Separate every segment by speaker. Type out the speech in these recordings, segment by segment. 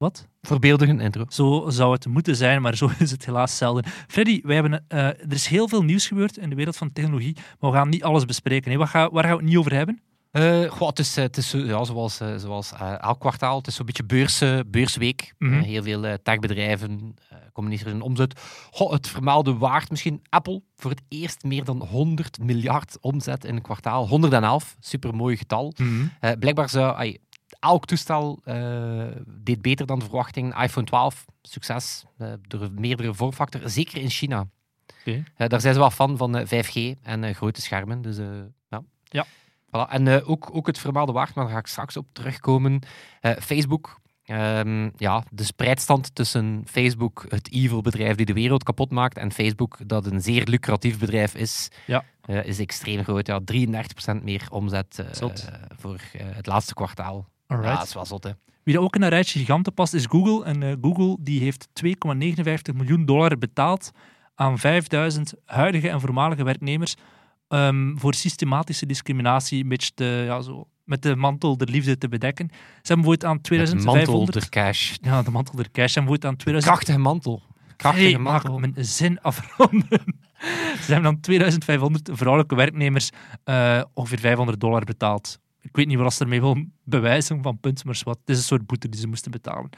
Speaker 1: Wat?
Speaker 2: Verbeeldige intro.
Speaker 1: Zo zou het moeten zijn, maar zo is het helaas zelden. Freddy, wij hebben, eh, er is heel veel nieuws gebeurd in de wereld van technologie, maar we gaan niet alles bespreken. hè. Wat ga, waar gaan we het niet over hebben?
Speaker 2: Eh, goh, het is, eh, het is zo, ja, zoals, zoals eh, elk kwartaal. Het is zo'n beetje beurs, beursweek.
Speaker 1: Mhm.
Speaker 2: Heel veel techbedrijven uh, communiceren hun omzet. Goh, het vermaalde waard misschien. Apple voor het eerst meer dan 100 miljard omzet in een kwartaal. 111, supermooi getal. Eh, blijkbaar zou elk toestel eh, deed beter dan de verwachting. iPhone 12, succes. eh, door meerdere vormfactoren, zeker in China. Eh, daar zijn ze wel fan van eh, 5G en grote schermen. Dus, ja.
Speaker 1: Ja.
Speaker 2: Voilà. En ook, ook het vermaalde waard, maar daar ga ik straks op terugkomen. Facebook. ehm, ja, de spreidstand tussen Facebook, het evil bedrijf die de wereld kapot maakt, en Facebook, dat een zeer lucratief bedrijf is,
Speaker 1: Ja.
Speaker 2: is extreem groot. Ja, 33% meer omzet voor het laatste kwartaal.
Speaker 1: Alright.
Speaker 2: Ja, dat is wel zot, hè.
Speaker 1: Wie er ook in een rijtje giganten past is Google. En eh, Google die heeft 2,59 miljoen dollar betaald aan 5000 huidige en voormalige werknemers ehm, voor systematische discriminatie, een beetje te, ja, zo, met de mantel der liefde te bedekken. Ze hebben bijvoorbeeld aan
Speaker 2: Met mantel
Speaker 1: 2500...
Speaker 2: der cash.
Speaker 1: Ja, de mantel der cash. Ze hebben aan 2000...
Speaker 2: Krachtige mantel. Krachtige
Speaker 1: Hey,
Speaker 2: mantel.
Speaker 1: mijn zin afronden. Ze hebben dan 2500 vrouwelijke werknemers eh, ongeveer 500 dollar betaald. Ik weet niet wat ze ermee wil bewijzen van punt, maar wat. Het is een soort boete die ze moesten betalen.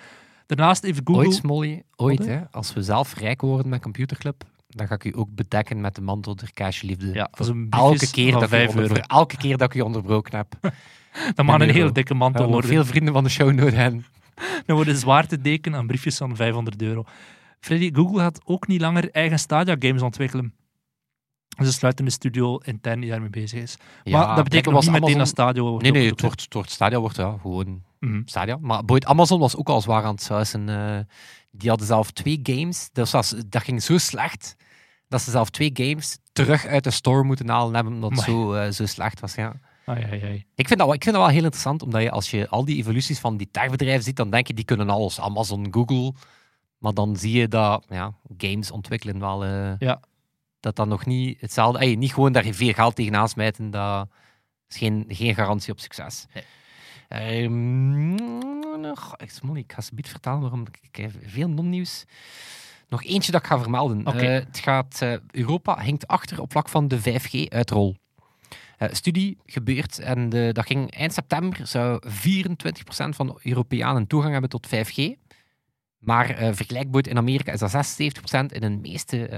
Speaker 1: Daarnaast heeft Google...
Speaker 2: Ooit, Smolly, ooit,
Speaker 1: Wat, hè?
Speaker 2: hè, als we zelf rijk worden met Computerclub, dan ga ik u ook bedekken met de mantel der cashliefde.
Speaker 1: Ja,
Speaker 2: voor, elke keer dat ik u
Speaker 1: 5
Speaker 2: onder- voor elke keer dat ik u onderbroken heb.
Speaker 1: dat mag een hele dikke mantel worden.
Speaker 2: veel vrienden van de show nodig hebben.
Speaker 1: Dan wordt een zwaartedeken aan briefjes van 500 euro. Freddy, Google gaat ook niet langer eigen Stadia-games ontwikkelen. Ze sluiten de studio intern die daarmee bezig is. maar dat betekent nog niet meteen dat Stadio wordt
Speaker 2: Nee, nee, het wordt, het wordt Stadia wordt ja, gewoon. Stadia. Maar boeit, Amazon was ook al zwaar aan het zuisen. eh, die hadden zelf twee games. Dat, was, dat ging zo slecht dat ze zelf twee games terug uit de store moeten halen hebben, omdat het zo, eh, zo slecht was. Ja.
Speaker 1: Ai, ai, ai.
Speaker 2: Ik vind, dat, wel- ik vind dat wel heel interessant, omdat je als je al die evoluties van die techbedrijven ziet, dan denk je die kunnen alles. Amazon, Google. Maar dan zie je dat ja, games ontwikkelen wel... eh,
Speaker 1: Ja.
Speaker 2: Dat dat nog niet hetzelfde... Niet gewoon daar veel geld tegenaan smijten, dat is geen, geen garantie op succes. Ehm, nog- ik, ga ze bied vertellen waarom ik heb veel non-nieuws. Nog eentje dat ik ga vermelden. Eh, het gaat, eh, Europa hinkt achter op vlak van de 5G-uitrol. Eh, studie gebeurt en de, dat ging eind september. Zou 24% van de Europeanen toegang hebben tot 5G. Maar vergelijkbaar in Amerika is dat 76%. In de meeste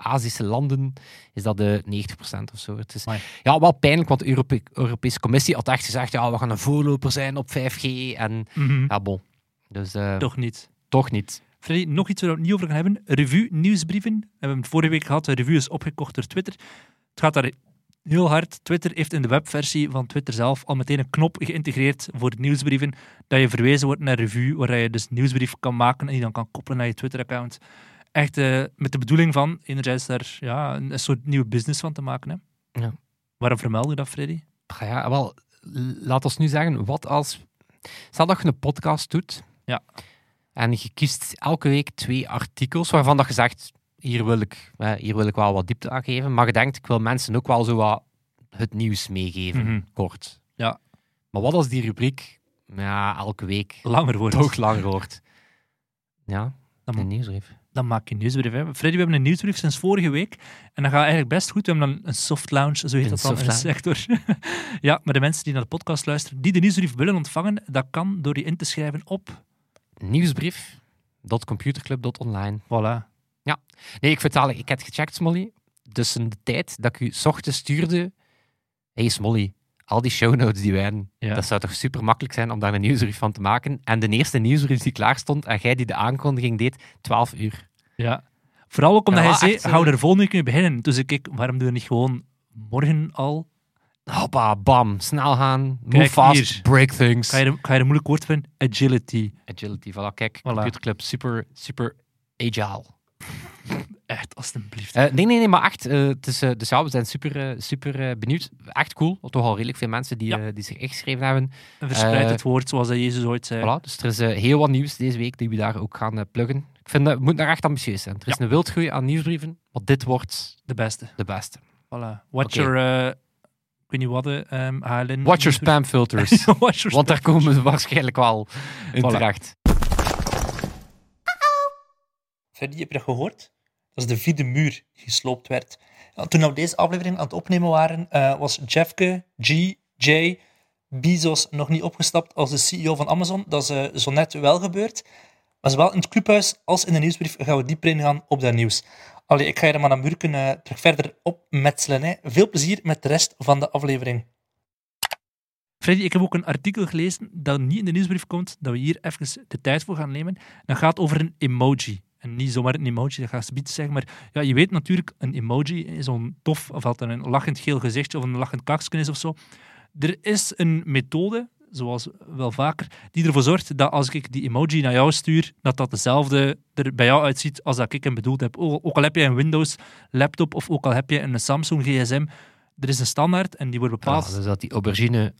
Speaker 2: Azische landen is dat de 90% of zo. Het is
Speaker 1: Amai.
Speaker 2: ja, wel pijnlijk, want de Europe- Europese Commissie had echt gezegd ja, we gaan een voorloper zijn op 5G. En
Speaker 1: Mhm.
Speaker 2: ja, bon. Dus eh, toch.
Speaker 1: Toch niet.
Speaker 2: niet.
Speaker 1: Freddy, nog iets waar we het niet over gaan hebben. Revue nieuwsbrieven. We hebben het vorige week gehad. De review is opgekocht door Twitter. Het gaat daar heel hard. Twitter heeft in de webversie van Twitter zelf al meteen een knop geïntegreerd voor nieuwsbrieven. Dat je verwezen wordt naar review, waar je dus nieuwsbrief kan maken en die dan kan koppelen naar je Twitter-account. Echt eh, met de bedoeling van enerzijds daar ja, een, een soort nieuwe business van te maken. Hè.
Speaker 2: Ja.
Speaker 1: Waarom vermeld je dat, Freddy?
Speaker 2: Ja, wel, laat ons nu zeggen, wat als... Stel dat je een podcast doet
Speaker 1: Ja.
Speaker 2: en je kiest elke week twee artikels waarvan dat je zegt, hier wil ik, eh, hier wil ik wel wat diepte aan geven, maar je denkt, ik wil mensen ook wel zo wat het nieuws meegeven,
Speaker 1: Mhm.
Speaker 2: kort.
Speaker 1: Ja.
Speaker 2: Maar wat als die rubriek ja, elke week
Speaker 1: Langer wordt.
Speaker 2: toch langer wordt? Ja,
Speaker 1: Dan-
Speaker 2: een nieuwsbrief.
Speaker 1: Dan maak je een nieuwsbrief. Hè. Freddy, we hebben een nieuwsbrief sinds vorige week. En dat gaat eigenlijk best goed. We hebben dan een soft lounge, zo heet
Speaker 2: Een
Speaker 1: dat dan in de sector. ja, maar de mensen die naar de podcast luisteren, die de nieuwsbrief willen ontvangen, dat kan door je in te schrijven op...
Speaker 2: Nieuwsbrief.computerclub.online.
Speaker 1: Voilà.
Speaker 2: Nee, ik vertaal, ik heb gecheckt, Smolly. Dus in de tijd dat ik u ochtends stuurde. hey Smolly, al die show notes die wij hebben,
Speaker 1: Ja.
Speaker 2: dat zou toch super makkelijk zijn om daar een nieuwsbrief van te maken. En de eerste nieuwsbrief die klaar stond en jij die de aankondiging deed, 12 uur.
Speaker 1: Ja. Vooral ook omdat
Speaker 2: Ja,
Speaker 1: hij zei,
Speaker 2: eh,
Speaker 1: hou er volgende keer beginnen. Toen zei ik, waarom doe je niet gewoon morgen al?
Speaker 2: Hoppa, bam, snel gaan, move
Speaker 1: Kijk,
Speaker 2: fast,
Speaker 1: hier.
Speaker 2: break things.
Speaker 1: Ga je, de- ga je een moeilijk woord vinden? Agility.
Speaker 2: Agility, voilà, kijk,
Speaker 1: Voilà.
Speaker 2: computerclub, super, super agile.
Speaker 1: Echt, alstublieft.
Speaker 2: Eh, nee, nee, nee, maar echt. eh, het is, eh, dus ja, we zijn super, eh, super eh, benieuwd. Echt cool. Toch al redelijk veel mensen die,
Speaker 1: Ja.
Speaker 2: eh, die zich ingeschreven hebben.
Speaker 1: En verspreid
Speaker 2: eh,
Speaker 1: het woord, zoals dat Jezus ooit zei.
Speaker 2: Voilà, dus er is eh, heel wat nieuws deze week die we daar ook gaan eh, pluggen. Ik vind dat het moet nog echt ambitieus zijn. Er is
Speaker 1: Ja.
Speaker 2: een wildgroei aan nieuwsbrieven, maar dit wordt
Speaker 1: De beste.
Speaker 2: de beste.
Speaker 1: Voilà. Watch your... eh, ik weet niet wat, eh, um, HLN...
Speaker 2: Watch your spam filters.
Speaker 1: Watch your
Speaker 2: want daar komen ze waarschijnlijk wel in
Speaker 1: Voilà.
Speaker 2: terecht.
Speaker 3: Freddy, heb je dat gehoord? Dat is de vierde muur die gesloopt werd. Toen we deze aflevering aan het opnemen waren, eh, was Jeffke, G, J, Bezos nog niet opgestapt als de CEO van Amazon. Dat is eh, zo net wel gebeurd. Maar zowel in het clubhuis als in de nieuwsbrief gaan we dieper ingaan op dat nieuws. Allee, ik ga je er maar naar Murken eh, terug verder opmetselen. Hè. Veel plezier met de rest van de aflevering.
Speaker 1: Freddy, ik heb ook een artikel gelezen dat niet in de nieuwsbrief komt, dat we hier even de tijd voor gaan nemen. Dat gaat over een emoji. En niet zomaar een emoji, dat ga ik zoiets zeggen. Maar ja, je weet natuurlijk, een emoji is zo'n tof, of altijd een lachend geel gezichtje of een lachend kaksken is of zo. Er is een methode, zoals wel vaker, die ervoor zorgt dat als ik die emoji naar jou stuur, dat dat dezelfde er bij jou uitziet als dat ik hem bedoeld heb. Ook al heb je een Windows laptop of ook al heb je een Samsung gsm, er is een standaard en die wordt bepaald
Speaker 2: Ja, dus dat die aubergine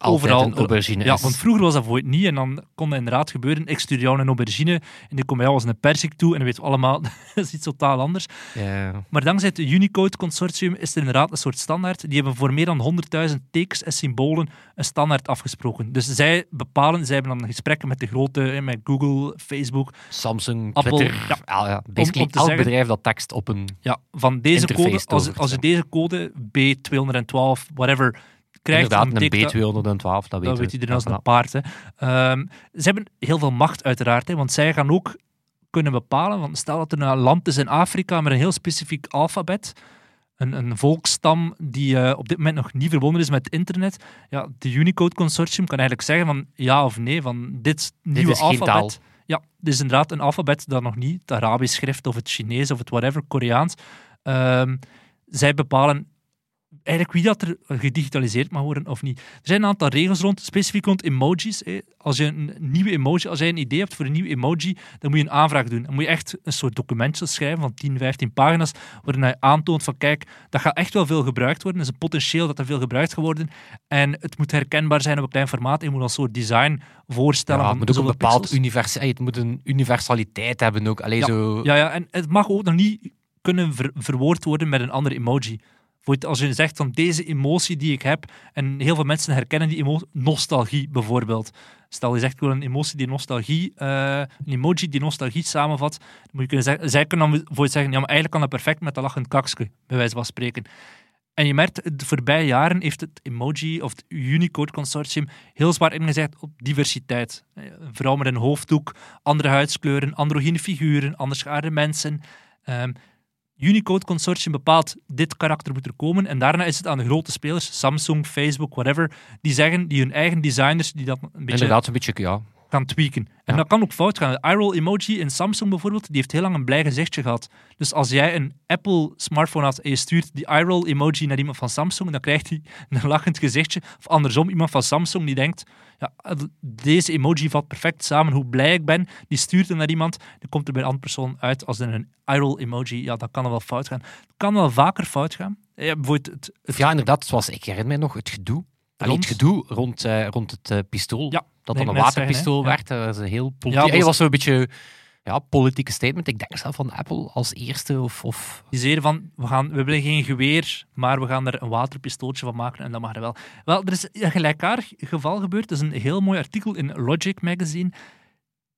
Speaker 2: altijd
Speaker 1: Overal.
Speaker 2: een aubergine
Speaker 1: ja,
Speaker 2: is.
Speaker 1: want vroeger was dat voor niet en dan kon dat inderdaad gebeuren. Ik stuur jou een aubergine en die komt bij jou als een persik toe en dan weten we allemaal, dat is iets totaal anders.
Speaker 2: Ja.
Speaker 1: Maar dankzij het Unicode Consortium is er inderdaad een soort standaard. Die hebben voor meer dan 100.000 tekens en symbolen een standaard afgesproken. Dus zij bepalen, zij hebben dan gesprekken met de grote, met Google, Facebook.
Speaker 2: Samsung,
Speaker 1: Apple,
Speaker 2: Twitter,
Speaker 1: ja.
Speaker 2: ja. Ja, basically elk
Speaker 1: zeggen-
Speaker 2: bedrijf dat tekst op een...
Speaker 1: Ja, van deze code, als, als je deze code B212, whatever, krijgt,
Speaker 2: Inderdaad, een
Speaker 1: betekent dat-
Speaker 2: B212, dat weet
Speaker 1: Dat
Speaker 2: we.
Speaker 1: weet iedereen als een paard. Hè. Ehm, ze hebben heel veel macht, uiteraard. Hè, want zij gaan ook kunnen bepalen. Want stel dat er een land is in Afrika met een heel specifiek alfabet. Een, een volksstam die eh, op dit moment nog niet verbonden is met het internet. Ja, de Unicode Consortium kan eigenlijk zeggen van ja of nee, van dit nieuwe
Speaker 2: is geen
Speaker 1: alfabet.
Speaker 2: taal.
Speaker 1: Ja, dit is inderdaad een alfabet dat nog niet, het Arabisch schrift of het Chinees of het whatever, Koreaans. Ehm, zij bepalen eigenlijk wie dat er gedigitaliseerd mag worden of niet. Er zijn een aantal regels rond, specifiek rond emojis. Als je een nieuwe emoji, als jij een idee hebt voor een nieuwe emoji, dan moet je een aanvraag doen. Dan moet je echt een soort documentje schrijven van 10, 15 pagina's, waarin je aantoont van kijk, dat gaat echt wel veel gebruikt worden. Er is een potentieel dat er veel gebruikt gaat worden. En het moet herkenbaar zijn op een klein formaat. Je moet een soort design voorstellen.
Speaker 2: Ja, het moet ook een bepaald het moet een universaliteit hebben ook. Allee,
Speaker 1: Ja.
Speaker 2: zo...
Speaker 1: Ja, ja, en het mag ook nog niet kunnen ver- verwoord worden met een andere emoji. Als je zegt van deze emotie die ik heb, en heel veel mensen herkennen die emotie, nostalgie bijvoorbeeld. Stel je zegt wil een emotie die nostalgie, eh, een emoji die nostalgie samenvat, dan moet je kunnen zeggen, zij kunnen dan bijvoorbeeld zeggen, ja, maar eigenlijk kan dat perfect met dat lachend kakske, bij wijze van spreken. En je merkt, de voorbije jaren heeft het emoji of het Unicode Consortium heel zwaar ingezet op diversiteit. Eh, vrouw met een hoofddoek, andere huidskleuren, androgyne figuren, anders geaarde mensen. Ehm, Unicode Consortium bepaalt dit karakter moet er komen en daarna is het aan de grote spelers, Samsung, Facebook, whatever, die zeggen, die hun eigen designers, die dat een beetje
Speaker 2: Inderdaad, een beetje, ja.
Speaker 1: Gaan tweaken. En
Speaker 2: Ja.
Speaker 1: dat kan ook fout gaan. De iRoll emoji in Samsung bijvoorbeeld, die heeft heel lang een blij gezichtje gehad. Dus als jij een Apple smartphone had en je stuurt die iRoll emoji naar iemand van Samsung, dan krijgt hij een lachend gezichtje. Of andersom, iemand van Samsung die denkt, ja, deze emoji valt perfect samen, hoe blij ik ben. Die stuurt hem naar iemand, dan komt er bij een andere persoon uit als een iRoll emoji. Ja, dat kan wel fout gaan. Het kan wel vaker fout gaan. Ja, bijvoorbeeld het, het
Speaker 2: Ja, inderdaad, zoals ik herinner mij nog, het gedoe.
Speaker 1: Rond?
Speaker 2: het gedoe rond, eh, rond het eh, pistool.
Speaker 1: Ja,
Speaker 2: dat dan een waterpistool.
Speaker 1: Ja.
Speaker 2: werd. Dat was een heel
Speaker 1: Ja,
Speaker 2: politiek.
Speaker 1: dat
Speaker 2: dat
Speaker 1: was-
Speaker 2: was zo'n beetje ja, politieke statement. Ik denk zelf van Apple als eerste of... of
Speaker 1: Die zeiden van, we, gaan, we willen geen geweer, maar we gaan er een waterpistooltje van maken en dat mag er wel. Wel, er is een gelijkaardig geval gebeurd. Er is een heel mooi artikel in Logic Magazine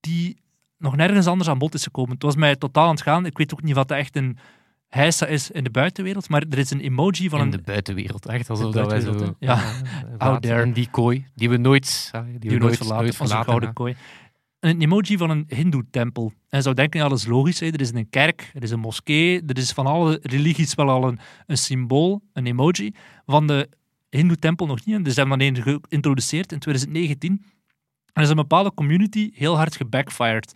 Speaker 1: die nog nergens anders aan bod is gekomen. Het was mij totaal aan het gaan. Ik weet ook niet wat dat echt een heisa is in de buitenwereld, maar er is een emoji van
Speaker 2: in
Speaker 1: een...
Speaker 2: de buitenwereld, echt. Alsof dat wij zo...
Speaker 1: Ja. Out there.
Speaker 2: In die kooi, die we nooit... Die,
Speaker 1: die we nooit verlaten, onze
Speaker 2: verlaten,
Speaker 1: gouden kooi. Een emoji van een hindoe-tempel. En je zou denken, ja, dat is logisch. Hè. Er is een kerk, er is een moskee, er is van alle religies wel al een, een symbool, een emoji. Van de hindoe-tempel nog niet. En er zijn dan een geïntroduceerd in 2019. En er is een bepaalde community heel hard gebackfired.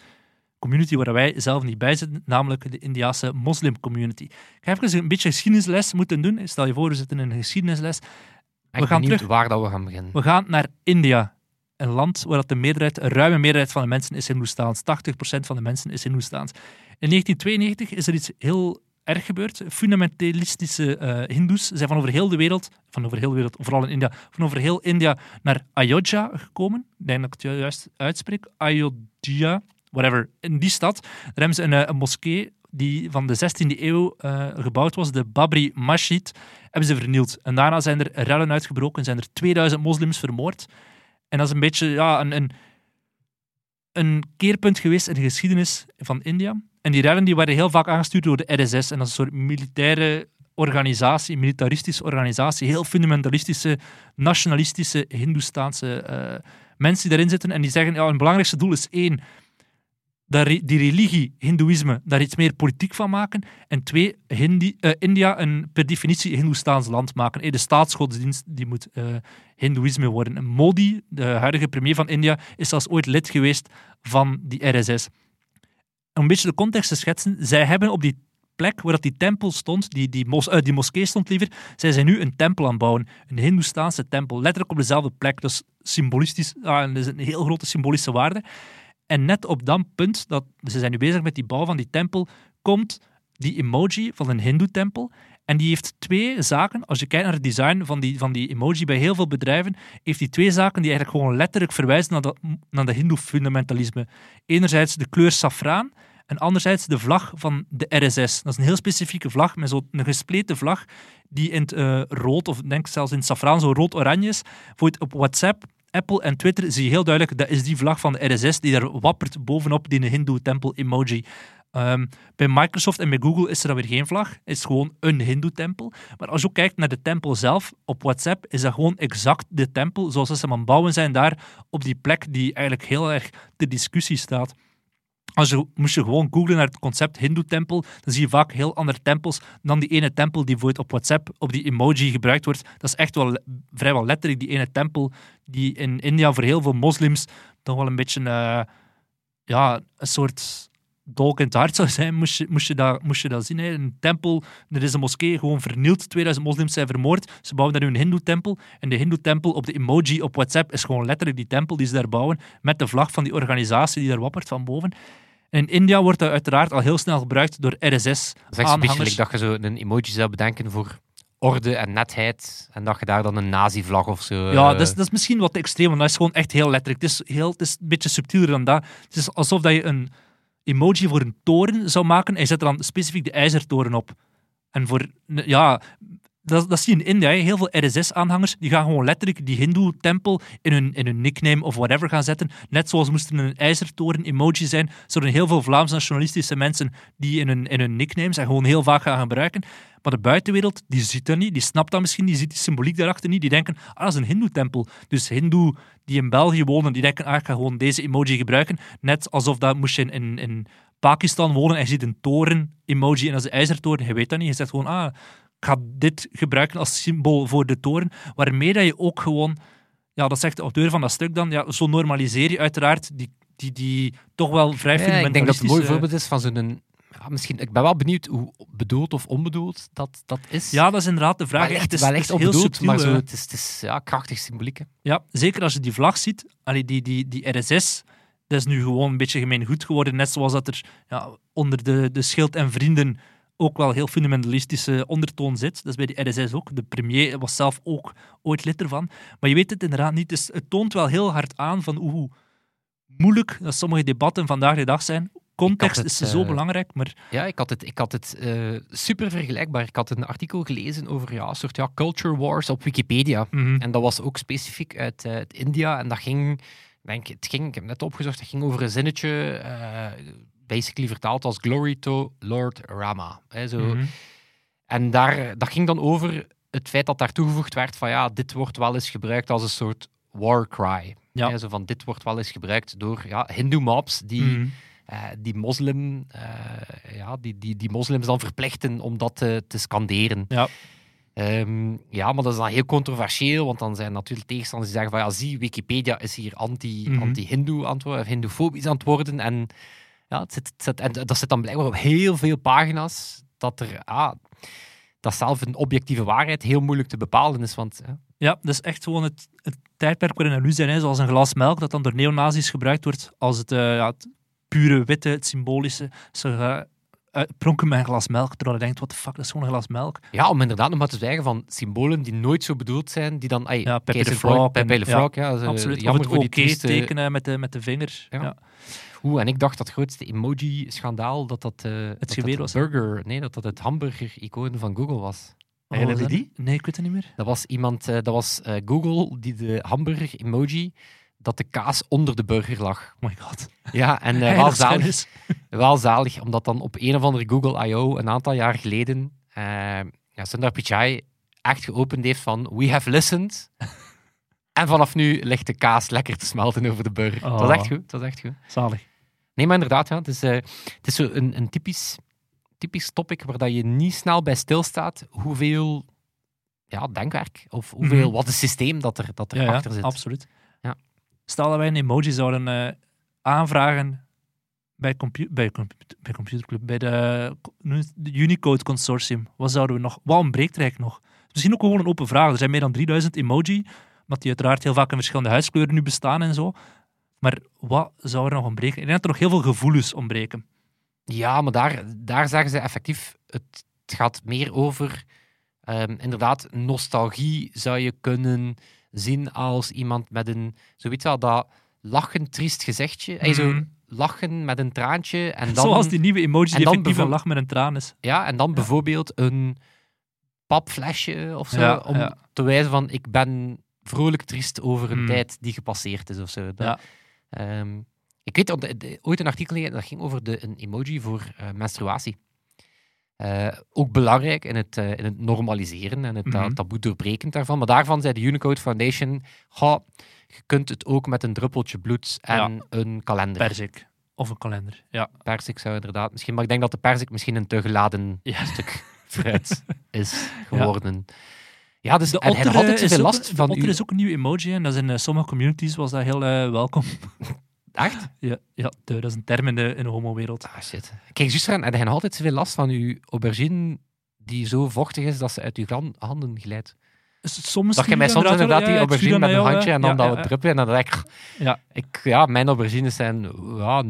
Speaker 1: Community waar wij zelf niet bij zitten, namelijk de Indiase moslim-community. Ik ga even een beetje geschiedenisles moeten doen. Stel je voor, we zitten in een geschiedenisles.
Speaker 2: Ik ben
Speaker 1: gaan terug-
Speaker 2: waar dat we gaan beginnen.
Speaker 1: We gaan naar India. een land waar dat de meerderheid, een ruime meerderheid van de mensen is Hindoestaans. 80% van de mensen is Hindoestaans. In 1992 is er iets heel erg gebeurd. Fundamentalistische eh Hindoes zijn van over heel de wereld, van over heel de wereld, vooral in India, van over heel India naar Ayodhya gekomen. Ik denk dat ik het juist uitspreek. Ayodhya, whatever. In die stad, daar hebben ze een, eh, een moskee die van de 16e eeuw eh, gebouwd was, de Babri Masjid, hebben ze vernield. En daarna zijn er rellen uitgebroken, zijn er 2000 moslims vermoord. En dat is een beetje ja, een, een, een keerpunt geweest in de geschiedenis van India. En die rellen die werden heel vaak aangestuurd door de RSS. En dat is een soort militaire organisatie, militaristische organisatie. Heel fundamentalistische, nationalistische, Hindoestaanse eh, mensen die daarin zitten. En die zeggen, ja, hun belangrijkste doel is één, dat die religie, Hindoeïsme, daar iets meer politiek van maken. En twee, eh, India een per definitie Hindoestaans land maken. Eh, de staatsgodsdienst die moet eh Hindoeïsme worden. En Modi, de huidige premier van India, is zelfs ooit lid geweest van die RSS. Om een beetje de context te schetsen, zij hebben op die plek waar dat die tempel stond, die, die, mos, eh, die moskee stond liever, zij zijn nu een tempel aan het bouwen. Een Hindoestaanse tempel, letterlijk op dezelfde plek. Dus symbolistisch, ah, dat is een heel grote symbolische waarde. En net op dat punt, dat, ze zijn nu bezig met die bouw van die tempel, komt die emoji van een hindoe-tempel. En die heeft twee zaken. Als je kijkt naar het design van die, van die emoji bij heel veel bedrijven, heeft die twee zaken die eigenlijk gewoon letterlijk verwijzen naar dat, naar de hindoe-fundamentalisme. Enerzijds de kleur safraan en anderzijds de vlag van de RSS. Dat is een heel specifieke vlag, met zo'n gespleten vlag, die in het eh, rood, of denk zelfs in het safraan, zo rood-oranje is. Voor op WhatsApp, Apple en Twitter zie je heel duidelijk, dat is die vlag van de RSS die daar wappert bovenop die hindoe-tempel-emoji. Ehm, bij Microsoft en bij Google is er dan weer geen vlag. Is gewoon een hindoe-tempel. Maar als je ook kijkt naar de tempel zelf op WhatsApp, is dat gewoon exact de tempel zoals ze hem aan het bouwen zijn daar op die plek die eigenlijk heel erg ter discussie staat. Als je, moest je gewoon googlen naar het concept Hindoe-tempel, dan zie je vaak heel andere tempels dan die ene tempel die bijvoorbeeld op WhatsApp op die emoji gebruikt wordt. Dat is echt wel vrijwel letterlijk die ene tempel die in India voor heel veel moslims toch wel een beetje eh, ja, een soort dolk in het hart zou zijn, moest je, moest je, dat, moest je dat zien. Hè. Een tempel, er is een moskee gewoon vernield, 2000 moslims zijn vermoord, ze bouwen daar nu een hindoe-tempel en de hindoe-tempel op de emoji op WhatsApp is gewoon letterlijk die tempel die ze daar bouwen, met de vlag van die organisatie die daar wappert van boven. In India wordt dat uiteraard al heel snel gebruikt door
Speaker 2: Dat is echt zo'n beetje dat je zo een emoji zou bedenken voor orde en netheid. En dat je daar dan een nazi-vlag of zo...
Speaker 1: Ja,
Speaker 2: eh,
Speaker 1: dat is, dat is misschien wat te extreem, want dat is gewoon echt heel letterlijk. Het is, heel, het is een beetje subtieler dan dat. Het is alsof dat je een emoji voor een toren zou maken en je zet er dan specifiek de ijzertoren op. En voor, ja, dat, dat zie je in India. Heel veel RSS-aanhangers die gaan gewoon letterlijk die Hindoe-tempel in hun, in hun nickname of whatever gaan zetten. Net zoals moesten een ijzertoren-emoji zijn, zouden heel veel Vlaams nationalistische mensen die in hun, in hun nicknames en gewoon heel vaak gaan gebruiken. Maar de buitenwereld, die ziet dat niet, die snapt dat misschien, die ziet die symboliek daarachter niet. Die denken, ah, dat is een Hindoe-tempel. Dus Hindoe die in België wonen, die denken, ah, ik ga gewoon deze emoji gebruiken. Net alsof dat moest je in, in, Pakistan wonen en je ziet een toren-emoji en dat is de ijzertoren. Je weet dat niet. Je zegt gewoon, ah, ga dit gebruiken als symbool voor de toren. Waarmee dat je ook gewoon, ja, dat zegt de auteur van dat stuk dan, ja, zo normaliseer je uiteraard die, die, die toch wel vrij
Speaker 2: Ja, ik denk dat het een mooi
Speaker 1: fundamentalistische-
Speaker 2: voorbeeld is van zo'n... Ja, misschien, ik ben wel benieuwd hoe bedoeld of onbedoeld dat, dat is.
Speaker 1: Ja, dat is inderdaad de vraag.
Speaker 2: wel echt,
Speaker 1: Het is,
Speaker 2: wel
Speaker 1: het
Speaker 2: echt onbedoeld,
Speaker 1: subtiel,
Speaker 2: maar zo,
Speaker 1: hè.
Speaker 2: het is, het is ja, krachtig symboliek. hè.
Speaker 1: Ja, zeker als je die vlag ziet. Allee, die, die, die RSS, dat is nu gewoon een beetje gemeen goed geworden. Net zoals dat er ja, onder de, de schild en vrienden ook wel heel fundamentalistische ondertoon zit. Dat is bij die RSS ook. De premier was zelf ook ooit lid ervan. Maar je weet het inderdaad niet. Dus het toont wel heel hard aan van hoe moeilijk dat sommige debatten vandaag de dag zijn. Context
Speaker 2: het,
Speaker 1: is zo
Speaker 2: eh,
Speaker 1: belangrijk, maar
Speaker 2: Ja, ik had het, ik had het eh, super vergelijkbaar. Ik had een artikel gelezen over ja, een soort ja, culture wars op Wikipedia.
Speaker 1: mhm,
Speaker 2: En dat was ook specifiek uit, eh, uit India. En dat ging, ik denk, het ging, ik heb net opgezocht, het ging over een zinnetje, basically vertaald als Glory to Lord Rama. Hè, zo.
Speaker 1: mhm.
Speaker 2: En daar, dat ging dan over het feit dat daar toegevoegd werd van ja, dit wordt wel eens gebruikt als een soort war cry.
Speaker 1: Ja.
Speaker 2: Hè, zo van, dit wordt wel eens gebruikt door ja, hindoe-mobs die,
Speaker 1: Mhm.
Speaker 2: eh, die, moslim, eh, ja, die, die, die moslims dan verplichten om dat te, te scanderen.
Speaker 1: Ja.
Speaker 2: Ehm, ja, maar dat is dan heel controversieel, want dan zijn natuurlijk tegenstanders die zeggen van ja, zie, Wikipedia is hier anti, anti-hindoe aan het worden, of hindoefobisch aan het worden. En, ja, het zit, het zit- en dat zit dan blijkbaar op heel veel pagina's dat er, ah, dat zelf een objectieve waarheid heel moeilijk te bepalen is. Want hè,
Speaker 1: Ja, dat is echt gewoon het, het tijdperk waarin illusie is, zoals een glas melk, dat dan door neonazis gebruikt wordt als het, eh, ja, het pure witte, het symbolische. Ze gaan uit- pronken met een glas melk, terwijl je denkt, wat de fuck, dat is gewoon een glas melk.
Speaker 2: ja, om inderdaad nog maar te zeggen van symbolen die nooit zo bedoeld zijn, die dan... Ay,
Speaker 1: Ja, Pepe de Frog
Speaker 2: Pepe de
Speaker 1: ja,
Speaker 2: Frog, ja. eh,
Speaker 1: Absoluut.
Speaker 2: Jammer
Speaker 1: het oké tekenen met de, met de vinger.
Speaker 2: Ja. En ik dacht dat grootste emoji-schandaal dat dat, eh dat,
Speaker 1: geweer
Speaker 2: dat
Speaker 1: was,
Speaker 2: burger, nee, dat dat het hamburger-icoon van Google was.
Speaker 1: Oh,
Speaker 2: Herinner je
Speaker 1: was dat-
Speaker 2: die?
Speaker 1: Nee, ik weet het niet meer.
Speaker 2: Dat was iemand, eh, dat was eh, Google die de hamburger-emoji, dat de kaas onder de burger lag.
Speaker 1: Oh my god.
Speaker 2: Ja, en eh, wel, zalig, wel zalig, omdat dan op een of andere Google I.O. een aantal jaar geleden ja, Sundar Pichai echt geopend heeft van we have listened. en vanaf nu ligt de kaas lekker te smelten over de burger. Dat was
Speaker 1: Oh.
Speaker 2: echt goed, dat was echt goed.
Speaker 1: Zalig.
Speaker 2: Nee, maar inderdaad, ja, het is, eh, het is zo een, een typisch, typisch topic waar dat je niet snel bij stilstaat hoeveel ja, denkwerk of hoeveel,
Speaker 1: Mhm.
Speaker 2: wat een systeem dat er, dat er
Speaker 1: Ja, ja,
Speaker 2: achter zit.
Speaker 1: absoluut.
Speaker 2: Ja.
Speaker 1: Stel dat wij een emoji zouden eh, aanvragen bij, compu bij, compu- bij Computerclub, bij de, de Unicode Consortium. Wat zouden we nog? Wat ontbreekt er eigenlijk nog? Misschien ook gewoon een open vraag. Er zijn meer dan 3000 emoji, maar die uiteraard heel vaak in verschillende huidskleuren nu bestaan en zo. Maar wat zou er nog ontbreken? Ik denk dat er nog heel veel gevoelens ontbreken.
Speaker 2: Ja, maar daar, daar zeggen ze effectief, het, gaat meer over, ehm, inderdaad, nostalgie zou je kunnen zien als iemand met een, zoiets wel, dat lachend triest gezichtje. Hey, zo
Speaker 1: Mhm.
Speaker 2: lachen met een traantje en dan...
Speaker 1: Zoals die nieuwe emoji die effectief een lach met een traan is.
Speaker 2: Ja, en dan bijvoorbeeld een papflesje of zo,
Speaker 1: Ja,
Speaker 2: om
Speaker 1: ja.
Speaker 2: te wijzen van ik ben vrolijk triest over een
Speaker 1: Hmm.
Speaker 2: tijd die gepasseerd is of zo. Dat, Ehm, ik weet de- ooit een artikel dat ging over de, een emoji voor eh, menstruatie. Eh, ook belangrijk in het, eh, in het normaliseren en het
Speaker 1: Mhm.
Speaker 2: taboe doorbreken daarvan. Maar daarvan zei de Unicode Foundation, "Goh, je kunt het ook met een druppeltje bloed en een kalender.
Speaker 1: Persik. Of een kalender. Ja.
Speaker 2: persik zou inderdaad misschien, maar ik denk dat de persik misschien een te geladen
Speaker 1: Ja.
Speaker 2: stuk fruit is geworden. Ja, dus
Speaker 1: De
Speaker 2: en
Speaker 1: otter,
Speaker 2: altijd
Speaker 1: eh, is
Speaker 2: zoveel
Speaker 1: ook-
Speaker 2: last van
Speaker 1: otter
Speaker 2: u.
Speaker 1: is ook een nieuw emoji en dat is in eh, sommige communities was dat heel eh, welkom.
Speaker 2: Echt?
Speaker 1: Ja, ja dat is een term in de, in de homo-wereld.
Speaker 2: Ah, shit. Kijk, juist eraan, en hij had altijd zoveel last van uw aubergine die zo vochtig is dat ze uit uw handen glijdt.
Speaker 1: Soms
Speaker 2: Dat je mij soms inderdaad die aubergine met een handje en dan dat
Speaker 1: ja,
Speaker 2: druppelen en dan denk ik,
Speaker 1: Ja.
Speaker 2: ik, ja, mijn aubergines zijn ja,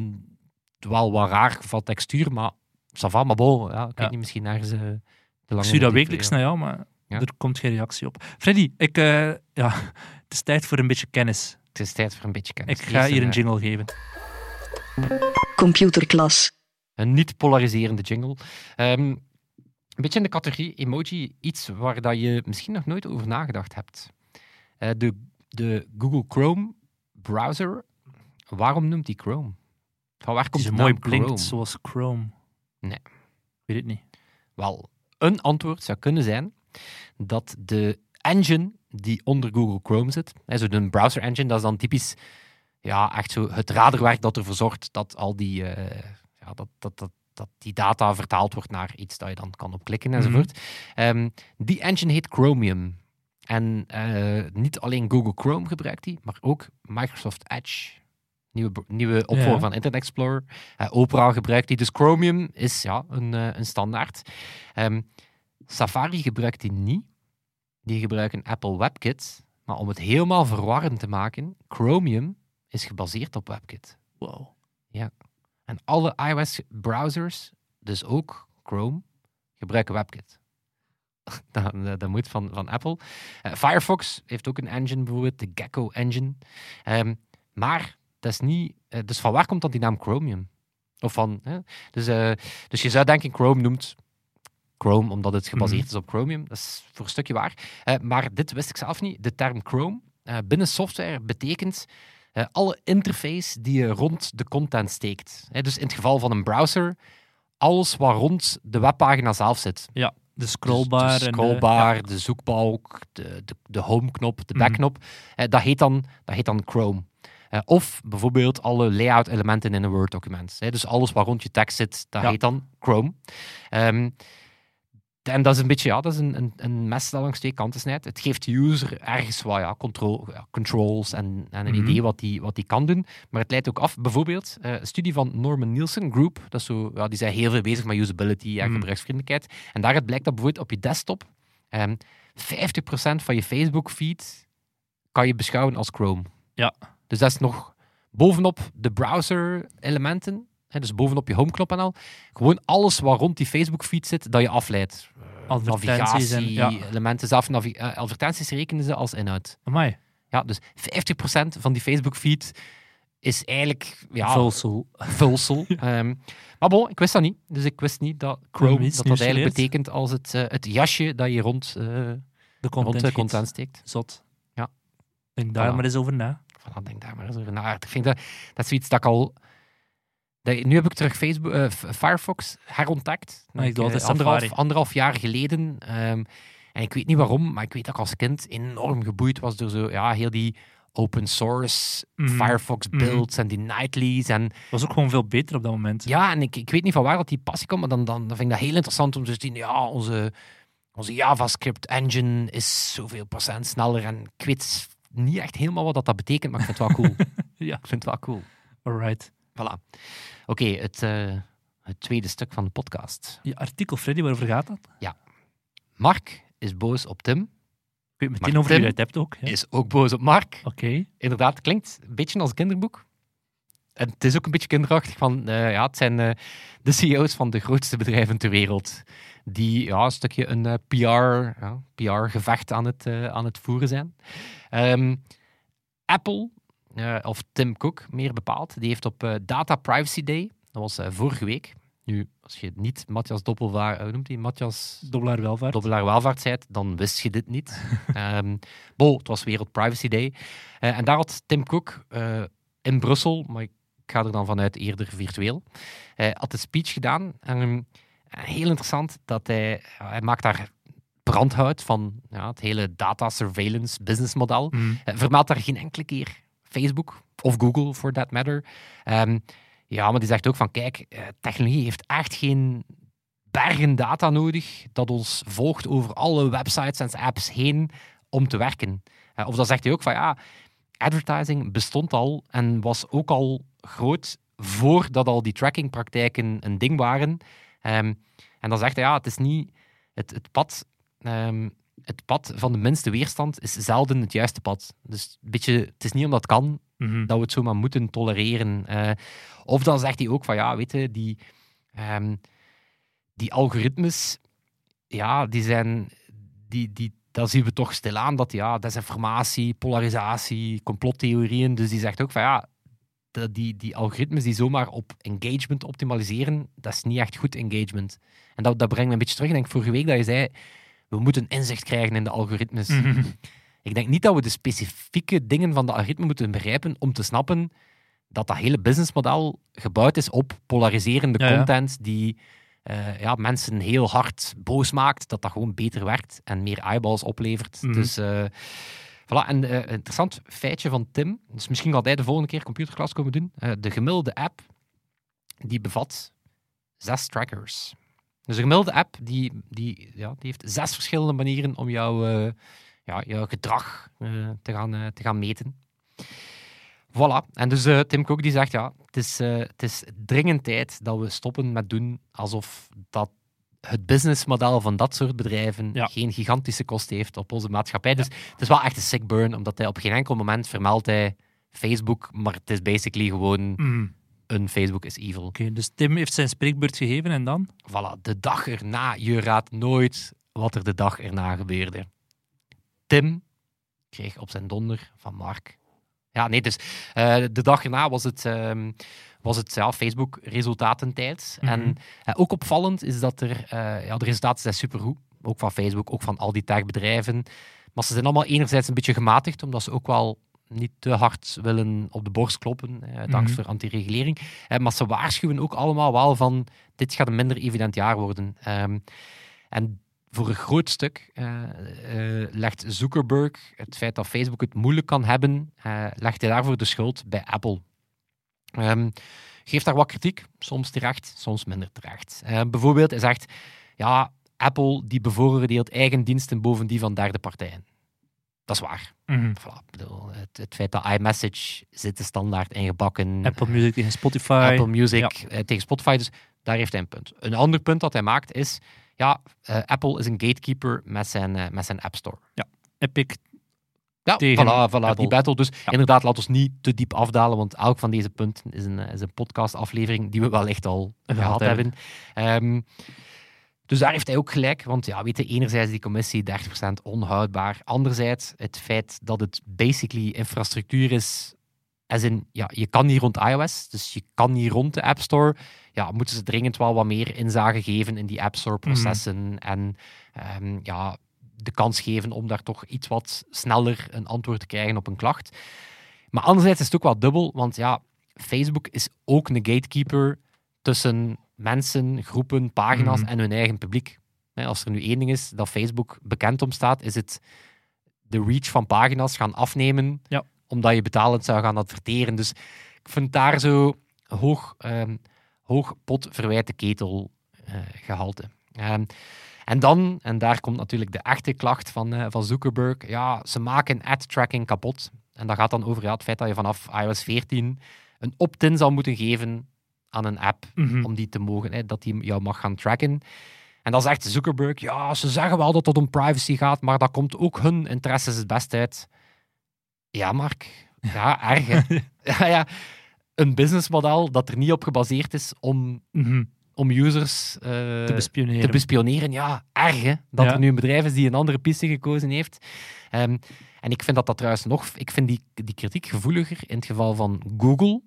Speaker 2: wel wat raar van textuur, maar ça va, maar bon, ja, ik weet
Speaker 1: Ja.
Speaker 2: niet, misschien ergens uh,
Speaker 1: Ik stuur dat wekelijks naar jou, maar
Speaker 2: Ja.
Speaker 1: er komt geen reactie op. Freddy, ik, eh, ja, het is tijd voor een beetje kennis.
Speaker 2: Het is tijd voor een beetje kennis.
Speaker 1: Ik ga hier een
Speaker 2: eh,
Speaker 1: jingle geven.
Speaker 4: Computerklas.
Speaker 2: Een niet polariserende jingle. Ehm, een beetje in de categorie emoji, iets waar dat je misschien nog nooit over nagedacht hebt. Eh, de, de Google Chrome browser, waarom noemt die Chrome? Van waar
Speaker 1: Het
Speaker 2: komt
Speaker 1: is
Speaker 2: de
Speaker 1: mooi blinkt,
Speaker 2: Chrome?
Speaker 1: zoals Chrome.
Speaker 2: Nee.
Speaker 1: Ik weet het niet.
Speaker 2: Wel, een antwoord zou kunnen zijn dat de engine die onder Google Chrome zit, hè, zo de browser engine, dat is dan typisch ja, echt zo het raderwerk dat ervoor zorgt dat al die, eh, ja, dat, dat, dat, dat die data vertaald wordt naar iets dat je dan kan opklikken enzovoort. Ehm, die engine heet Chromium. En eh, niet alleen Google Chrome gebruikt die, maar ook Microsoft Edge. Nieuwe, nieuwe opvolger
Speaker 1: Ja.
Speaker 2: van Internet Explorer. Eh, Opera gebruikt die. Dus Chromium is ja, een, een standaard. Ehm, Safari gebruikt die niet. Die gebruiken Apple WebKit. Maar om het helemaal verwarrend te maken, Chromium is gebaseerd op WebKit.
Speaker 1: Wow.
Speaker 2: En alle iOS-browsers, dus ook Chrome, gebruiken WebKit. dat, dat dat moet van, van Apple. Eh, Firefox heeft ook een engine, bijvoorbeeld de Gecko Engine. Ehm, maar dat is niet... eh, dus van waar komt dan die naam Chromium? Of van... hè? Dus, eh, dus je zou denken, Chrome noemt Chrome omdat het gebaseerd
Speaker 1: Mhm.
Speaker 2: is op Chromium. Dat is voor een stukje waar. Eh, maar dit wist ik zelf niet. De term Chrome eh, binnen software betekent eh, alle interface die je rond de content steekt. Dus in het geval van een browser, alles wat rond de webpagina zelf zit.
Speaker 1: Ja, de scrollbar.
Speaker 2: Dus de
Speaker 1: en de-
Speaker 2: scrollbar, de zoekbalk, de, de, de home-knop, de
Speaker 1: Mhm.
Speaker 2: backknop. Dat, heet dan, dat heet dan Chrome. Of bijvoorbeeld alle layout-elementen in een Word-document. Dus alles waar rond je tekst zit, dat
Speaker 1: Ja.
Speaker 2: heet dan Chrome. Ehm, en dat is een beetje ja, dat is een, een, een mes dat langs twee kanten snijdt. Het geeft de user ergens wat ja, control, ja, controls en, en een
Speaker 1: Mhm.
Speaker 2: idee wat die, wat die kan doen. Maar het leidt ook af, bijvoorbeeld, eh, een studie van Norman Nielsen Group, dat is zo, ja, die zijn heel veel bezig met usability en
Speaker 1: Mhm.
Speaker 2: gebruiksvriendelijkheid. En daaruit blijkt dat bijvoorbeeld op je desktop ehm 50% van je Facebook-feed kan je beschouwen als Chrome.
Speaker 1: Ja.
Speaker 2: Dus dat is nog bovenop de browser-elementen, dus bovenop je homeknop en al, gewoon alles wat rond die Facebook-feed zit, dat je afleidt.
Speaker 1: Advertenties en- ja.
Speaker 2: elementen, navi- eh, advertenties rekenen ze als inhoud.
Speaker 1: Amai,
Speaker 2: Ja, dus 50% van die Facebook-feed is eigenlijk ja,
Speaker 1: vulsel.
Speaker 2: vulsel. Ehm, maar bon, ik wist dat niet. Dus ik wist niet dat Chrome,
Speaker 1: iets
Speaker 2: dat dat eigenlijk
Speaker 1: geleerd.
Speaker 2: betekent als het, eh, het jasje dat je rond, eh,
Speaker 1: De
Speaker 2: rond
Speaker 1: content,
Speaker 2: de
Speaker 1: giet.
Speaker 2: content steekt.
Speaker 1: Zot.
Speaker 2: Ja.
Speaker 1: Denk daar
Speaker 2: Voilà.
Speaker 1: maar eens over na.
Speaker 2: Voilà, denk daar maar eens over na. Ik vind dat, dat is zoiets dat ik al... Dat, nu heb ik terug Facebook, eh, Firefox herontdekt.
Speaker 1: Doe
Speaker 2: Eh,
Speaker 1: altijd
Speaker 2: anderhalf, anderhalf jaar geleden. Ehm, en ik weet niet waarom, maar ik weet dat ik als kind enorm geboeid was door zo, ja, heel die open source
Speaker 1: Mhm.
Speaker 2: Firefox
Speaker 1: Mhm.
Speaker 2: builds en die nightlies. En
Speaker 1: was ook gewoon veel beter op dat moment.
Speaker 2: ja, en ik, ik weet niet van waar dat die passie komt, maar dan, dan, dan vind ik dat heel interessant om te zien, ja, onze, onze JavaScript engine is zoveel procent sneller. En ik weet niet echt helemaal wat dat, dat betekent, maar ik vind het wel cool.
Speaker 1: Ja.
Speaker 2: Ik vind het wel cool.
Speaker 1: Alright.
Speaker 2: Voilà. Oké, het, eh, het tweede stuk van de podcast.
Speaker 1: Je artikel, Freddy, waarover gaat dat?
Speaker 2: Mark is boos op Tim,
Speaker 1: Ik weet meteen over wie
Speaker 2: Tim
Speaker 1: je het hebt ook. Ja.
Speaker 2: is ook boos op Mark.
Speaker 1: Oké.
Speaker 2: Inderdaad, het klinkt een beetje als een kinderboek. En het is ook een beetje kinderachtig van, eh, ja, het zijn eh, de CEO's van de grootste bedrijven ter wereld die ja, een stukje een eh, PR, ja, PR-gevecht aan, het, aan het voeren zijn. Ehm, Apple, eh, of Tim Cook meer bepaald, die heeft op eh, Data Privacy Day, dat was eh, vorige week, nu, als je niet Matthias Doppelvaart, hoe noemt hij, Matthias
Speaker 1: Dobbelaar welvaart.
Speaker 2: Dobbelaar welvaart zijt, dan wist je dit niet. Ehm bo, het was Wereld Privacy Day. En daar had Tim Cook in Brussel, maar ik ga er dan vanuit eerder virtueel, had een speech gedaan. En ehm, heel interessant dat hij, maakt daar brandhout van ja, het hele data surveillance businessmodel. Hij vermeldt daar geen enkele keer Facebook of Google, for that matter. Ehm, ja, maar die zegt ook van, kijk, eh, technologie heeft echt geen bergen data nodig dat ons volgt over alle websites en apps heen om te werken. Eh, of dan zegt hij ook van, ja, advertising bestond al en was ook al groot voordat al die trackingpraktijken een ding waren. Ehm, en dan zegt hij, ja, het is niet het, het pad... ehm, het pad van de minste weerstand is zelden het juiste pad. Dus een beetje, het is niet omdat het kan
Speaker 1: Mhm.
Speaker 2: dat we het zomaar moeten tolereren. Eh, of dan zegt hij ook van ja, weet je, die, ehm, die algoritmes, ja, die zijn, die, die, dat zien we toch stilaan dat ja, desinformatie, polarisatie, complottheorieën. Dus die zegt ook van ja, de- die, die algoritmes die zomaar op engagement optimaliseren, dat is niet echt goed engagement. En dat, dat brengt me een beetje terug. Ik denk vorige week dat je zei, we moeten inzicht krijgen in de algoritmes.
Speaker 1: Mhm.
Speaker 2: Ik denk niet dat we de specifieke dingen van de algoritme moeten begrijpen om te snappen dat dat hele businessmodel gebouwd is op polariserende
Speaker 1: Ja,
Speaker 2: content die eh, ja, mensen heel hard boos maakt, dat dat gewoon beter werkt en meer eyeballs oplevert.
Speaker 1: Mhm.
Speaker 2: Dus eh, voilà. En eh, een interessant feitje van Tim, dus misschien gaat hij de volgende keer computerklas komen doen. De gemiddelde app die bevat zes trackers. Dus een gemiddelde app die, die, ja, die heeft zes verschillende manieren om jouw, eh, ja, jouw gedrag eh, te, gaan, eh, te gaan meten. Voilà. En dus Tim Cook die zegt, ja, het is, het is dringend tijd dat we stoppen met doen alsof dat het businessmodel van dat soort bedrijven
Speaker 1: Ja.
Speaker 2: geen gigantische kosten heeft op onze maatschappij. Dus het is wel echt een sick burn, omdat hij op geen enkel moment vermeldt hij Facebook, maar het is basically gewoon
Speaker 1: Mhm.
Speaker 2: Een Facebook is evil.
Speaker 1: Oké, dus Tim heeft zijn spreekbeurt gegeven en dan?
Speaker 2: Voilà, de dag erna. Je raadt nooit wat er de dag erna gebeurde. Tim kreeg op zijn donder van Mark. Ja, nee, dus eh, de dag erna was het, ehm, was het ja, Facebook-resultatentijd.
Speaker 1: Mhm.
Speaker 2: En eh, ook opvallend is dat er, eh, ja, de resultaten zijn supergoed. Ook van Facebook, ook van al die techbedrijven. Maar ze zijn allemaal enerzijds een beetje gematigd, omdat ze ook wel niet te hard willen op de borst kloppen, eh, uit angst
Speaker 1: Mhm.
Speaker 2: voor anti-regulering. Eh, maar ze waarschuwen ook allemaal wel van dit gaat een minder evident jaar worden. Ehm, en voor een groot stuk eh, eh, legt Zuckerberg het feit dat Facebook het moeilijk kan hebben, eh, legt hij daarvoor de schuld bij Apple. Ehm, geeft daar wat kritiek, soms terecht, soms minder terecht. Eh, bijvoorbeeld, hij zegt, ja, Apple die bevoordeelt eigen diensten boven die van derde partijen. Dat is waar.
Speaker 1: Mhm.
Speaker 2: Voilà, ik bedoel, het, het feit dat iMessage zit de standaard ingebakken.
Speaker 1: Apple Music tegen Spotify.
Speaker 2: Apple Music eh, tegen Spotify. Dus daar heeft hij een punt. Een ander punt dat hij maakt is, ja, eh, Apple is een gatekeeper met zijn, eh, met zijn App Store.
Speaker 1: Epic.
Speaker 2: Ja,
Speaker 1: Tegen
Speaker 2: voilà, voilà die battle. Dus inderdaad, laat ons niet te diep afdalen, want elk van deze punten is een, is een podcastaflevering die we wel echt al
Speaker 1: Gehad
Speaker 2: gehad hebben. Ehm, dus daar heeft hij ook gelijk, want ja, weet je, enerzijds die commissie 30% onhoudbaar, anderzijds het feit dat het basically infrastructuur is, als in, ja, je kan niet rond iOS, dus je kan niet rond de App Store, ja, moeten ze dringend wel wat meer inzage geven in die App Store processen en ehm, ja, de kans geven om daar toch iets wat sneller een antwoord te krijgen op een klacht. Maar anderzijds is het ook wel dubbel, want ja, Facebook is ook een gatekeeper tussen mensen, groepen, pagina's
Speaker 1: Mhm.
Speaker 2: en hun eigen publiek. Als er nu één ding is dat Facebook bekend om staat, is het de reach van pagina's gaan afnemen,
Speaker 1: Ja.
Speaker 2: omdat je betalend zou gaan adverteren. Dus ik vind daar zo hoog, ehm, hoog pot verwijte ketel eh, gehalte. Ehm, en dan, en daar komt natuurlijk de echte klacht van, eh, van Zuckerberg, ja, ze maken ad-tracking kapot. En dat gaat dan over ja, het feit dat je vanaf iOS 14 een opt-in zal moeten geven aan een app
Speaker 1: Mhm.
Speaker 2: om die te mogen, hè, dat die jou mag gaan tracken. En dan zegt Zuckerberg, ja, ze zeggen wel dat het om privacy gaat, maar dat komt ook hun interesses het best uit. Ja, Mark. Ja, erg. hè. ja, ja. Een businessmodel dat er niet op gebaseerd is om,
Speaker 1: Mhm.
Speaker 2: om users eh,
Speaker 1: Te bespioneren.
Speaker 2: te bespioneren. Ja, erg hè, dat
Speaker 1: Ja.
Speaker 2: er nu een bedrijf is die een andere piste gekozen heeft. Ehm, en ik vind dat dat trouwens nog... Ik vind die, die kritiek gevoeliger in het geval van Google.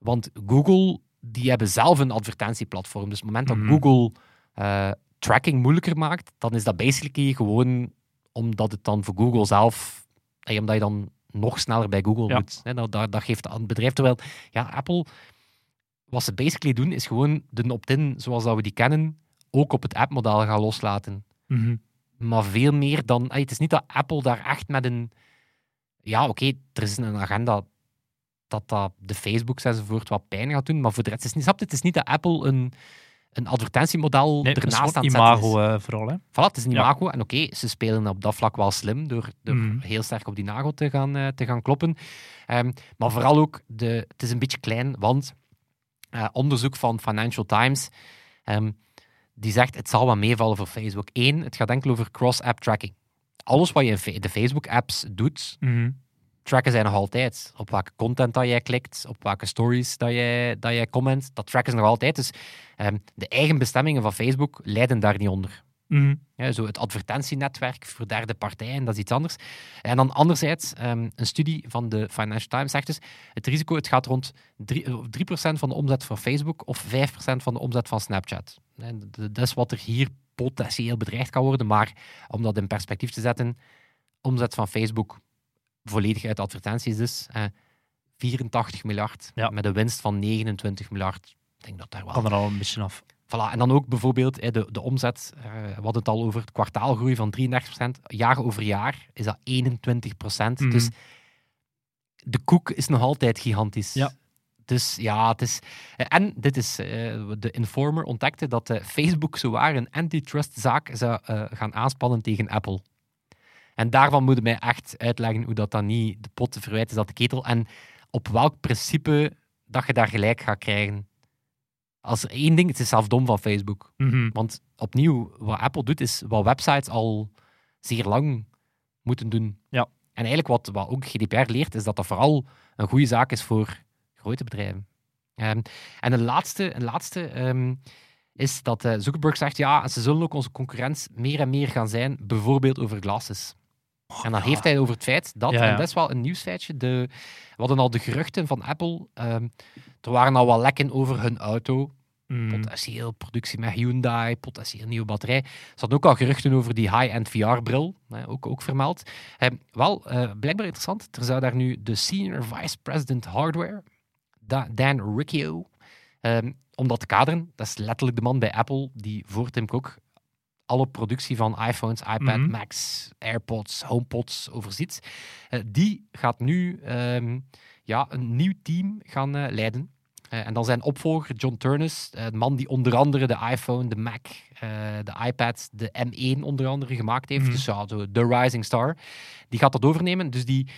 Speaker 2: Want Google, die hebben zelf een advertentieplatform. Dus op het moment dat
Speaker 1: Mhm.
Speaker 2: Google eh, tracking moeilijker maakt, dan is dat basically gewoon omdat het dan voor Google zelf... eh, omdat je dan nog sneller bij Google
Speaker 1: Ja.
Speaker 2: moet. Hè, dat, dat, dat geeft aan het bedrijf. Terwijl, ja, Apple... Wat ze basically doen, is gewoon de opt-in zoals dat we die kennen, ook op het appmodel gaan loslaten.
Speaker 1: Mhm.
Speaker 2: Maar veel meer dan... ey, het is niet dat Apple daar echt met een... Ja, oké, er is een agenda dat, dat de Facebooks enzovoort wat pijn gaat doen, maar voor de rest is het niet... Het is niet dat Apple een, een advertentiemodel
Speaker 1: Nee,
Speaker 2: ernaast aan het zetten is.
Speaker 1: imago eh, vooral. Hè.
Speaker 2: Voilà, het is een
Speaker 1: Ja.
Speaker 2: imago. En oké, ze spelen op dat vlak wel slim door, door
Speaker 1: Mhm.
Speaker 2: heel sterk op die nagel te gaan, eh, te gaan kloppen. Ehm, maar vooral ook, de, het is een beetje klein, want eh, onderzoek van Financial Times ehm, die zegt het zal wel meevallen voor Facebook. Eén, het gaat enkel over cross-app tracking. Alles wat je in de Facebook-apps doet,
Speaker 1: Mhm.
Speaker 2: Tracken zij nog altijd. Op welke content dat jij klikt, op welke stories dat jij, dat jij comment, dat tracken ze nog altijd. Dus ehm, de eigen bestemmingen van Facebook lijden daar niet onder.
Speaker 1: Mhm.
Speaker 2: Ja, zo het advertentienetwerk voor derde partijen, dat is iets anders. En dan anderzijds, ehm, een studie van de Financial Times zegt dus, het risico het gaat rond 3%, eh, 3% van de omzet van Facebook of 5% van de omzet van Snapchat. En dat is wat er hier potentieel bedreigd kan worden, maar om dat in perspectief te zetten, omzet van Facebook volledig uit advertenties dus, eh, 84 miljard,
Speaker 1: Ja.
Speaker 2: met een winst van 29 miljard. Ik denk dat daar wel
Speaker 1: Kan er al een beetje af.
Speaker 2: Voilà, en dan ook bijvoorbeeld hè, de, de omzet. eh, we hadden het al over het kwartaalgroei van 33%. Jaar over jaar is dat 21%.
Speaker 1: Mhm.
Speaker 2: Dus de koek is nog altijd gigantisch.
Speaker 1: Ja.
Speaker 2: Dus ja, het is... eh, En dit is... eh, de Informer ontdekte dat eh, Facebook zowaar een antitrustzaak zou gaan aanspannen tegen Apple. En daarvan moeten mij echt uitleggen hoe dat dan niet de pot te verwijten is dat de ketel. En op welk principe dat je daar gelijk gaat krijgen. Als er één ding, het is zelf dom van Facebook.
Speaker 1: Mhm.
Speaker 2: Want opnieuw, wat Apple doet, is wat websites al zeer lang moeten doen.
Speaker 1: Ja.
Speaker 2: En eigenlijk wat, wat ook GDPR leert, is dat dat vooral een goede zaak is voor grote bedrijven. Ehm, en een laatste, een laatste ehm, is dat eh, Zuckerberg zegt, ja, ze zullen ook onze concurrent meer en meer gaan zijn, bijvoorbeeld over glasses. En dan
Speaker 1: ja.
Speaker 2: heeft hij over het feit dat,
Speaker 1: Ja, ja.
Speaker 2: en dat is wel een nieuwsfeitje, de, we hadden al de geruchten van Apple, ehm, er waren al wat lekken over hun auto,
Speaker 1: Mhm.
Speaker 2: potentieel productie met Hyundai, potentieel nieuwe batterij. Er zaten ook al geruchten over die high-end VR-bril, ook, ook vermeld. Eh, wel, eh, blijkbaar interessant, er zou daar nu de Senior Vice President Hardware, Da- Dan Riccio, ehm, om dat te kaderen, dat is letterlijk de man bij Apple die voor Tim Cook alle productie van iPhones, iPad,
Speaker 1: Mhm.
Speaker 2: Macs, AirPods, HomePods overziet. Eh, die gaat nu ehm, ja, een nieuw team gaan eh, leiden. Eh, en dan zijn opvolger John Turnus, eh, de man die onder andere de iPhone, de Mac, eh, de iPad, de M1 onder andere gemaakt heeft.
Speaker 1: Mhm.
Speaker 2: Dus ja, zo de rising star. Die gaat dat overnemen. Dus die,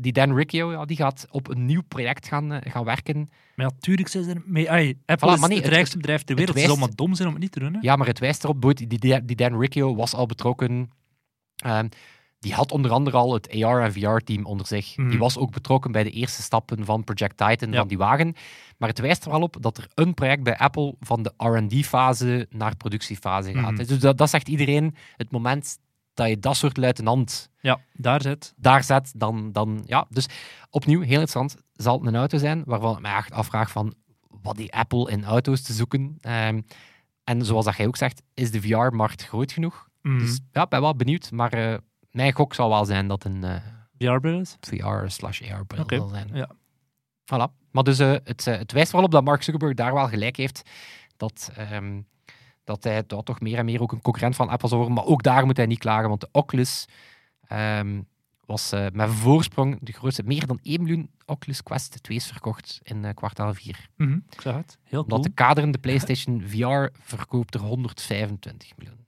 Speaker 2: die Dan Riccio, ja, die gaat op een nieuw project gaan, gaan werken.
Speaker 1: Maar ja, tuurlijk zijn ze er mee. Ai, Apple
Speaker 2: Voilà,
Speaker 1: is
Speaker 2: maar nee,
Speaker 1: het
Speaker 2: het-
Speaker 1: rijkste bedrijf ter
Speaker 2: het
Speaker 1: wereld. Het zou maar dom zijn om het niet te doen. Hè?
Speaker 2: Ja, maar het wijst erop, die, die Dan Riccio was al betrokken. Ehm, die had onder andere al het AR- en VR-team onder zich.
Speaker 1: Mhm.
Speaker 2: Die was ook betrokken bij de eerste stappen van Project Titan,
Speaker 1: Ja.
Speaker 2: van die wagen. Maar het wijst er wel op dat er een project bij Apple van de R&D-fase naar productiefase gaat.
Speaker 1: Mhm.
Speaker 2: Dus dat, dat zegt iedereen. Het moment dat je dat soort luitenant
Speaker 1: Ja, daar zit.
Speaker 2: daar zet, dan, dan ja. Dus opnieuw, heel interessant, zal het een auto zijn waarvan ik me echt afvraag van wat die Apple in auto's te zoeken. Ehm, en zoals dat jij ook zegt, is de VR-markt groot genoeg?
Speaker 1: Mm.
Speaker 2: Dus ja, ben wel benieuwd, maar eh, mijn gok zal wel zijn dat een eh,
Speaker 1: VR-bril is.
Speaker 2: VR slash AR-bril
Speaker 1: Oké,
Speaker 2: zal zijn.
Speaker 1: ja.
Speaker 2: Voilà. Maar dus eh, het, eh, het wijst wel op dat Mark Zuckerberg daar wel gelijk heeft, dat, ehm, dat hij dat toch meer en meer ook een concurrent van Apple zal worden. Maar ook daar moet hij niet klagen, want de Oculus ehm, was eh, met voorsprong de grootste. Meer dan 1 miljoen Oculus Quest 2's verkocht in kwartaal 4.
Speaker 1: Mhm, Ik zag het. Heel
Speaker 2: Omdat
Speaker 1: cool.
Speaker 2: de kaderende PlayStation VR verkoopt er 125 miljoen.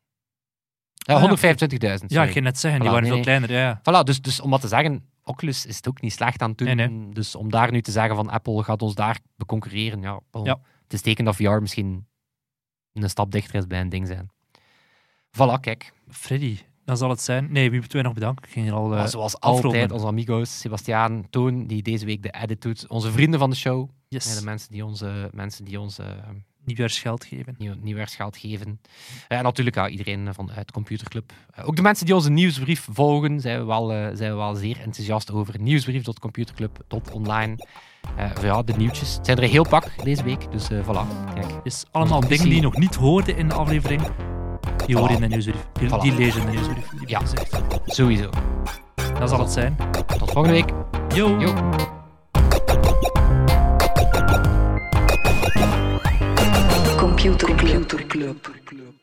Speaker 2: Ja,
Speaker 1: Ah, ja.
Speaker 2: 125.000.
Speaker 1: Ja,
Speaker 2: sorry.
Speaker 1: ik ging net zeggen, die waren
Speaker 2: nee,
Speaker 1: veel kleiner. Ja, ja.
Speaker 2: Voilà, dus, dus om wat te zeggen, Oculus is het ook niet slecht aan het doen.
Speaker 1: Nee,
Speaker 2: Dus om daar nu te zeggen van Apple gaat ons daar beconcurreren, ja,
Speaker 1: Ja.
Speaker 2: het is teken dat VR misschien een stap dichter is bij een ding zijn. Voilà, kijk.
Speaker 1: Freddy, dan zal het zijn. Nee, wie moeten wij nog bedanken? Ik ging hier al eh,
Speaker 2: zoals
Speaker 1: afronden.
Speaker 2: altijd, onze amigos, Sebastiaan, Toon, die deze week de edit doet. Onze vrienden van de show.
Speaker 1: yes.
Speaker 2: Ja, de mensen die onze, mensen die ons eh,
Speaker 1: nieuwjaarsgeld geven.
Speaker 2: nieuw, nieuwjaarsgeld geven. Eh, En natuurlijk ja, iedereen vanuit Computerclub. Eh, ook de mensen die onze nieuwsbrief volgen, zijn we wel, eh, zijn we wel zeer enthousiast over. Nieuwsbrief.computerclub.online. Eh ja, de nieuwtjes. Het zijn er een heel pak deze week, dus eh voilà. Kijk.
Speaker 1: Dus allemaal dingen die je nog niet hoorde in de aflevering, die hoor je in de nieuwsbrief. Die,
Speaker 2: Voilà.
Speaker 1: die lezen in de nieuwsbrief.
Speaker 2: Ja. Sowieso.
Speaker 1: Dat zal het zijn.
Speaker 2: Tot volgende week.
Speaker 1: Yo.
Speaker 2: Yo.
Speaker 4: Computer Club.